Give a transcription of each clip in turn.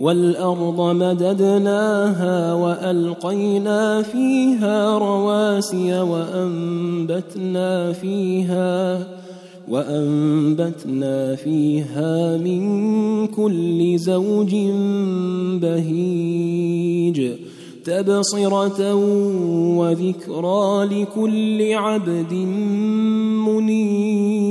والأرض مددناها وألقينا فيها رواسي وأنبتنا فيها وأنبتنا فيها من كل زوج بهيج تبصرة وذكرى لكل عبد منيب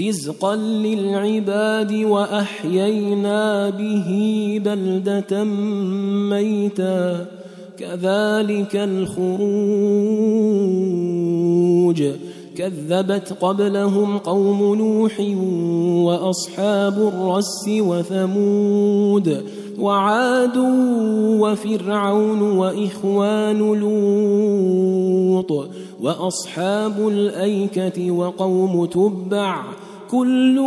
رزقا للعباد وأحيينا به بلدة ميتا كذلك الخروج كذبت قبلهم قوم نوح واصحاب الرس وثمود وعاد وفرعون واخوان لوط وأصحاب الأيكة وقوم تبع كل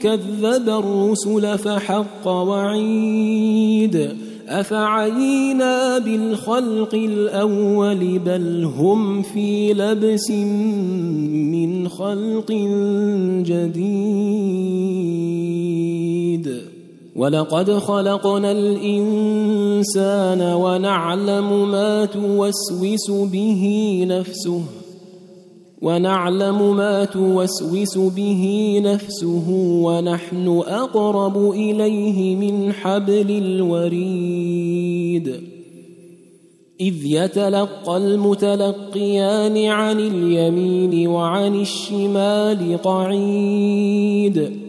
كذب الرسل فحق وعيد أفعينا بالخلق الأول بل هم في لبس من خلق جديد ولقد خلقنا الإنسان ونعلم ما توسوس به نفسه ونعلم ما توسوس به نفسه ونحن أقرب إليه من حبل الوريد. إذ يتلقى المتلقيان عن اليمين وعن الشمال قعيد.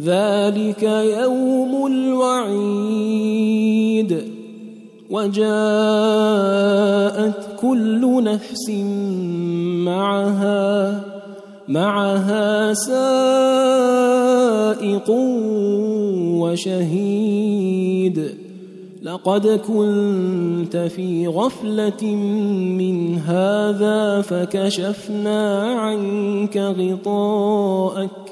ذلك يوم الوعيد. وجاءت كل نفس معها معها سائق وشهيد. لقد كنت في غفلة من هذا فكشفنا عنك غطاءك.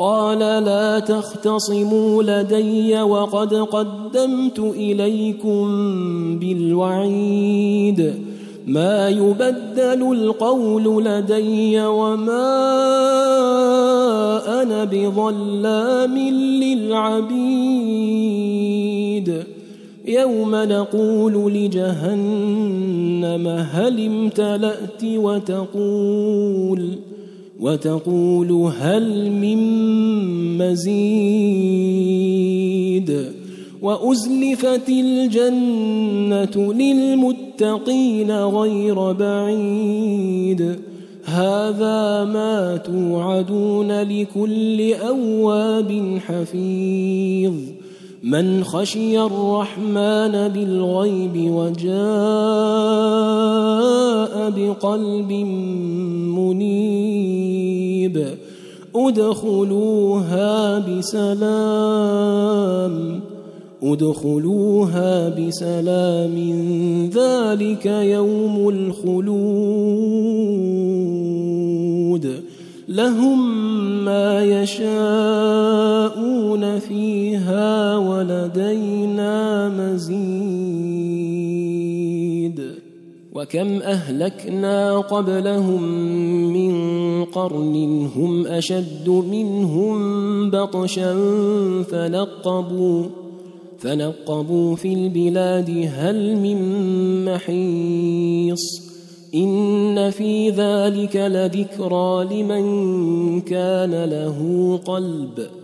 قال لا تختصموا لدي وقد قدمت إليكم بالوعيد. ما يبدل القول لدي وما أنا بظلام للعبيد. يوم نقول لجهنم هل امتلأت وتقول وتقول هل من مزيد وأزلفت الجنة للمتقين غير بعيد هذا ما توعدون لكل أواب حفيظ من خشي الرحمن بالغيب وجاء بقلب منيب ادخلوها بسلام ادخلوها بسلام ذلك يوم الخلود. لهم ما يشاءون فيها ولدينا مزيد وكم أهلكنا قبلهم من قرن هم أشد منهم بطشا فنقبوا فنقبوا في البلاد هل من محيص؟ إن في ذلك لذكرى لمن كان له قلب.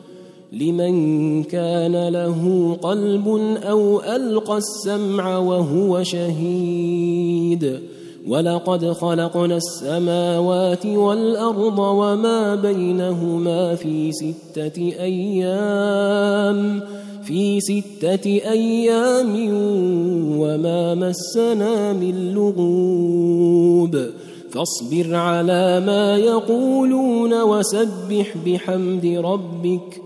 لمن كان له قلب أو ألقى السمع وهو شهيد. ولقد خلقنا السماوات والأرض وما بينهما في ستة أيام. في ستة أيام وما مسنا من لغوب. فاصبر على ما يقولون وسبح بحمد ربك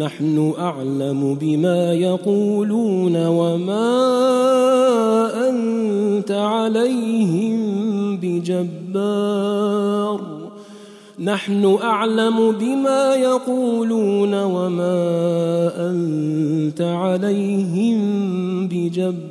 نحن أعلم بما يقولون وما أنت عليهم بجبار. نحن أعلم بما يقولون وما أنت عليهم بجبار.